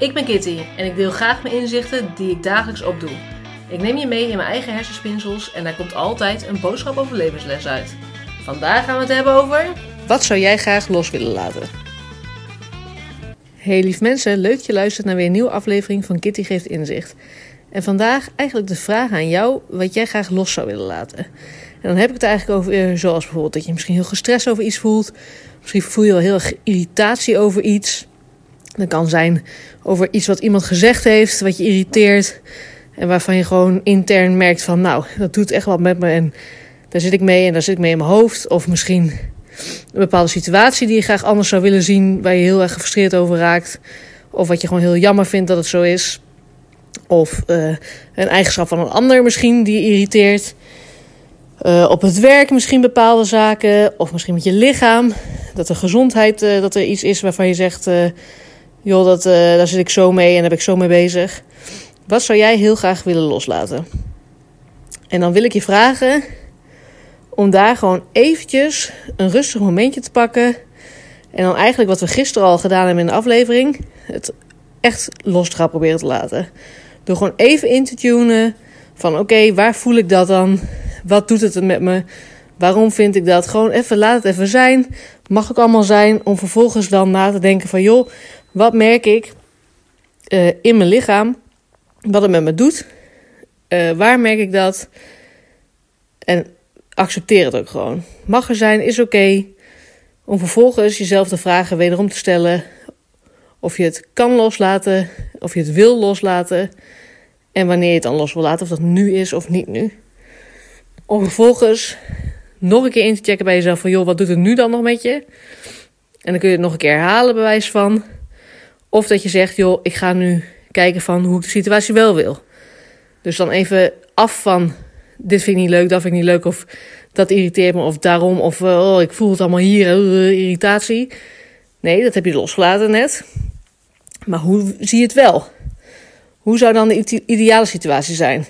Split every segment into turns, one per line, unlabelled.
Ik ben Kitty en ik deel graag mijn inzichten die ik dagelijks opdoe. Ik neem je mee in mijn eigen hersenspinsels en daar komt altijd een boodschap over levensles uit. Vandaag gaan we het hebben over... Wat zou jij graag los willen laten? Hey lief mensen, leuk dat je luistert naar weer een nieuwe aflevering van Kitty Geeft Inzicht. En vandaag eigenlijk de vraag aan jou wat jij graag los zou willen laten. En dan heb ik het eigenlijk over, eh, zoals bijvoorbeeld dat je misschien heel gestrest over iets voelt. Misschien voel je wel heel erg irritatie over iets. Dat kan zijn over iets wat iemand gezegd heeft, wat je irriteert. En waarvan je gewoon intern merkt van, nou, dat doet echt wat met me. En daar zit ik mee en daar zit ik mee in mijn hoofd. Of misschien een bepaalde situatie die je graag anders zou willen zien, waar je heel erg gefrustreerd over raakt. Of wat je gewoon heel jammer vindt dat het zo is. Of uh, een eigenschap van een ander misschien die je irriteert. Uh, op het werk misschien bepaalde zaken. Of misschien met je lichaam. Dat de gezondheid, uh, dat er iets is waarvan je zegt... joh, dat, daar zit ik zo mee en daar ben ik zo mee bezig. Wat zou jij heel graag willen loslaten? En dan wil ik je vragen om daar gewoon eventjes een rustig momentje te pakken. En dan eigenlijk wat we gisteren al gedaan hebben in de aflevering. Het echt los te gaan proberen te laten. Door gewoon even in te tunen van oké, waar voel ik dat dan? Wat doet het met me? Waarom vind ik dat? Gewoon even, laat het even zijn. Mag ook allemaal zijn. Om vervolgens dan na te denken van joh, wat merk ik uh, in mijn lichaam? Wat het met me doet? Uh, waar merk ik dat? En accepteer het ook gewoon. Mag er zijn, is oké. Om vervolgens jezelf de vragen wederom te stellen of je het kan loslaten, of je het wil loslaten en wanneer je het dan los wil laten, of dat nu is of niet nu. Om vervolgens nog een keer in te checken bij jezelf van joh, wat doet het nu dan nog met je? En dan kun je het nog een keer herhalen, bewijs van. Of dat je zegt, joh, ik ga nu kijken van hoe ik de situatie wel wil. Dus dan even af van dit vind ik niet leuk, dat vind ik niet leuk, of dat irriteert me, of daarom, of oh, ik voel het allemaal hier, uh, irritatie. Nee, dat heb je losgelaten net. Maar hoe zie je het wel? Hoe zou dan de ideale situatie zijn?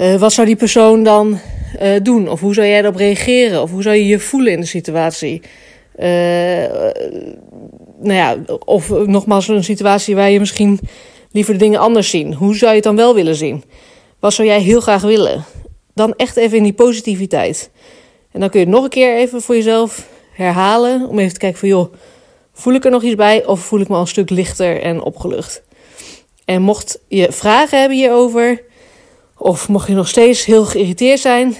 Uh, wat zou die persoon dan uh, doen? Of hoe zou jij erop reageren? Of hoe zou je je voelen in de situatie? Uh, nou ja, of nogmaals een situatie waar je misschien liever de dingen anders ziet. Hoe zou je het dan wel willen zien? Wat zou jij heel graag willen? Dan echt even in die positiviteit. En dan kun je het nog een keer even voor jezelf herhalen. Om even te kijken van joh, voel ik er nog iets bij? Of voel ik me al een stuk lichter en opgelucht? En mocht je vragen hebben hierover, of mocht je nog steeds heel geïrriteerd zijn,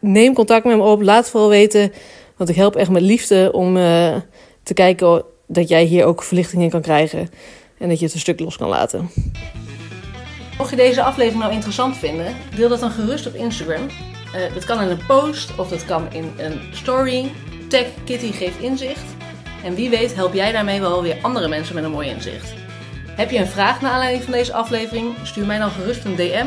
neem contact met me op. Laat vooral weten, want ik help echt met liefde om uh, te kijken dat jij hier ook verlichting in kan krijgen en dat je het een stuk los kan laten. Mocht je deze aflevering nou interessant vinden, deel dat dan gerust op Instagram. Uh, dat kan in een post of dat kan in een story. Tag Kitty geeft inzicht. En wie weet help jij daarmee wel weer andere mensen met een mooi inzicht. Heb je een vraag naar aanleiding van deze aflevering? Stuur mij dan gerust een DM